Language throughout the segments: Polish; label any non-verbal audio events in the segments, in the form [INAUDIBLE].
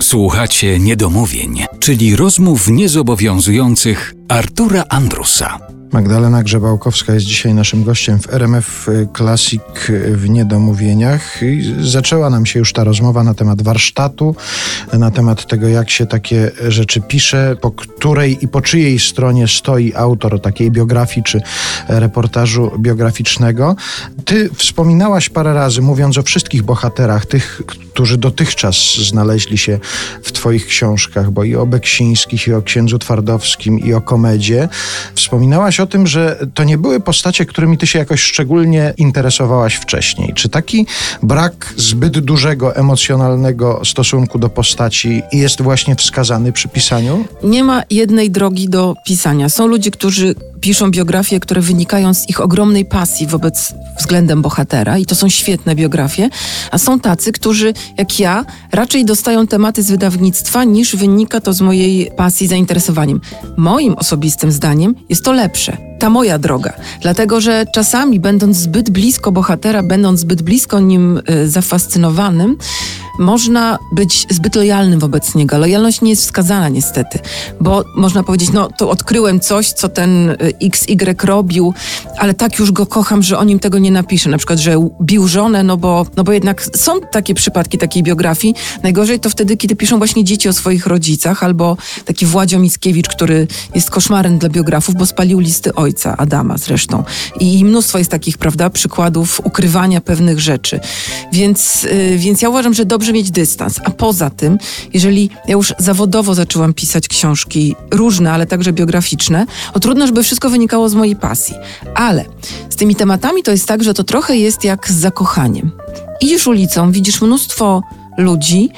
Słuchacie niedomówień, czyli rozmów niezobowiązujących Artura Andrusa. Magdalena Grzebałkowska jest dzisiaj naszym gościem w RMF Classic w Niedomówieniach. Zaczęła nam się już ta rozmowa na temat warsztatu, na temat tego, jak się takie rzeczy pisze, po której i po czyjej stronie stoi autor takiej biografii czy reportażu biograficznego. Ty wspominałaś parę razy, mówiąc o wszystkich bohaterach, tych, którzy dotychczas znaleźli się w Twoich książkach, bo i o Beksińskich, i o księdzu Twardowskim, i o komedzie. Wspominałaś o tym, że to nie były postacie, którymi Ty się jakoś szczególnie interesowałaś wcześniej. Czy taki brak zbyt dużego emocjonalnego stosunku do postaci jest właśnie wskazany przy pisaniu? Nie ma jednej drogi do pisania. Są ludzie, którzy piszą biografie, które wynikają z ich ogromnej pasji wobec względem bohatera i to są świetne biografie, a są tacy, którzy jak ja raczej dostają tematy z wydawnictwa niż wynika to z mojej pasji, zainteresowaniem. Moim osobistym zdaniem jest to lepsze ta moja droga. Dlatego, że czasami, będąc zbyt blisko bohatera, będąc zbyt blisko nim y, zafascynowanym, można być zbyt lojalnym wobec niego. Lojalność nie jest wskazana niestety, bo można powiedzieć, no to odkryłem coś, co ten XY robił, ale tak już go kocham, że o nim tego nie napiszę. Na przykład, że bił żonę, no bo, no bo jednak są takie przypadki takiej biografii. Najgorzej to wtedy, kiedy piszą właśnie dzieci o swoich rodzicach, albo taki Władzio Mickiewicz, który jest koszmarem dla biografów, bo spalił listy ojca, Adama zresztą. I mnóstwo jest takich, prawda, przykładów ukrywania pewnych rzeczy. Więc, yy, więc ja uważam, że dobrze może mieć dystans. A poza tym, jeżeli ja już zawodowo zaczęłam pisać książki różne, ale także biograficzne, to trudno, żeby wszystko wynikało z mojej pasji. Ale z tymi tematami to jest tak, że to trochę jest jak z zakochaniem. Idziesz ulicą, widzisz mnóstwo ludzi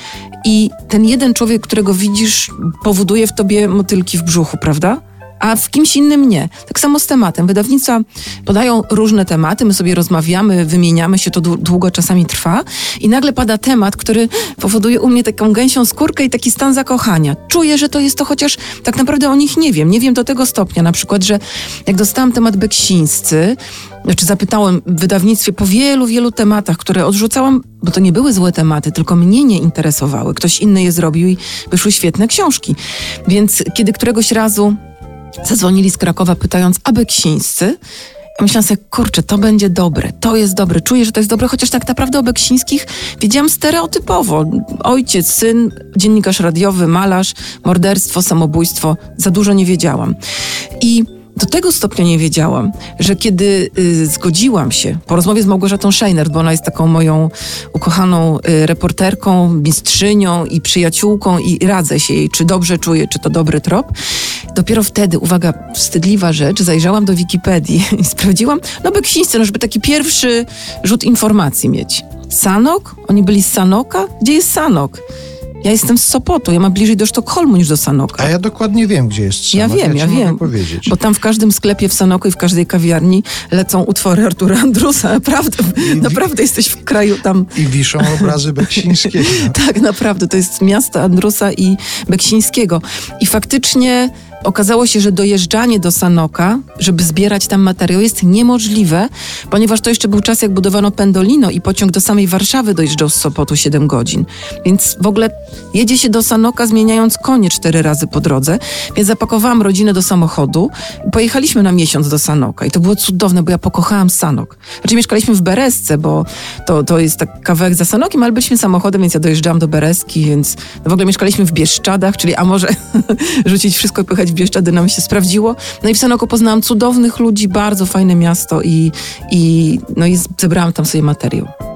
i ten jeden człowiek, którego widzisz, powoduje w tobie motylki w brzuchu, prawda? A w kimś innym nie. Tak samo z tematem. Wydawnictwa podają różne tematy, my sobie rozmawiamy, wymieniamy się, to długo czasami trwa i nagle pada temat, który powoduje u mnie taką gęsią skórkę i taki stan zakochania. Czuję, że to jest to, chociaż tak naprawdę o nich nie wiem. Nie wiem do tego stopnia na przykład, że jak dostałam temat beksińscy, znaczy zapytałem w wydawnictwie po wielu, wielu tematach, które odrzucałam, bo to nie były złe tematy, tylko mnie nie interesowały. Ktoś inny je zrobił i wyszły świetne książki. Więc kiedy któregoś razu Zadzwonili z Krakowa pytając, a Beksińscy? Ja myślałam sobie, kurczę, to będzie dobre, to jest dobre, czuję, że to jest dobre, chociaż tak naprawdę o Beksińskich wiedziałam stereotypowo. Ojciec, syn, dziennikarz radiowy, malarz, morderstwo, samobójstwo, za dużo nie wiedziałam. I do tego stopnia nie wiedziałam, że kiedy y, zgodziłam się po rozmowie z Małgorzatą Scheiner, bo ona jest taką moją ukochaną y, reporterką, mistrzynią i przyjaciółką i radzę się jej, czy dobrze czuję, czy to dobry trop. Dopiero wtedy, uwaga, wstydliwa rzecz, zajrzałam do Wikipedii [LAUGHS] i sprawdziłam, no Beksińscy, no żeby taki pierwszy rzut informacji mieć. Sanok? Oni byli z Sanoka? Gdzie jest Sanok? Ja jestem z Sopotu, ja mam bliżej do Sztokholmu niż do Sanoka. A ja dokładnie wiem, gdzie jest Sanok. Ja wiem, ja, ja wiem. Powiedzieć. Bo tam w każdym sklepie w Sanoku i w każdej kawiarni lecą utwory Artura Andrusa. [LAUGHS] Naprawdę, I, naprawdę jesteś w kraju tam. I wiszą obrazy Beksińskiego. [LAUGHS] tak, naprawdę. To jest miasto Andrusa i Beksińskiego. I faktycznie Okazało się, że dojeżdżanie do Sanoka, żeby zbierać tam materiał, jest niemożliwe, ponieważ to jeszcze był czas, jak budowano Pendolino i pociąg do samej Warszawy dojeżdżał z Sopotu 7 godzin. Więc w ogóle jedzie się do Sanoka, zmieniając konie cztery razy po drodze. Więc zapakowałam rodzinę do samochodu i pojechaliśmy na miesiąc do Sanoka. I to było cudowne, bo ja pokochałam Sanok. Znaczy mieszkaliśmy w Beresce, bo to, to jest tak kawałek za Sanokiem, ale byliśmy samochodem, więc ja dojeżdżałam do Bereski, więc no w ogóle mieszkaliśmy w Bieszczadach, czyli a może [LAUGHS] rzucić wszystko i pojechać w Bieszczady nam się sprawdziło. No i w Sanoku poznałam cudownych ludzi, bardzo fajne miasto i, i, no i zebrałam tam sobie materiał.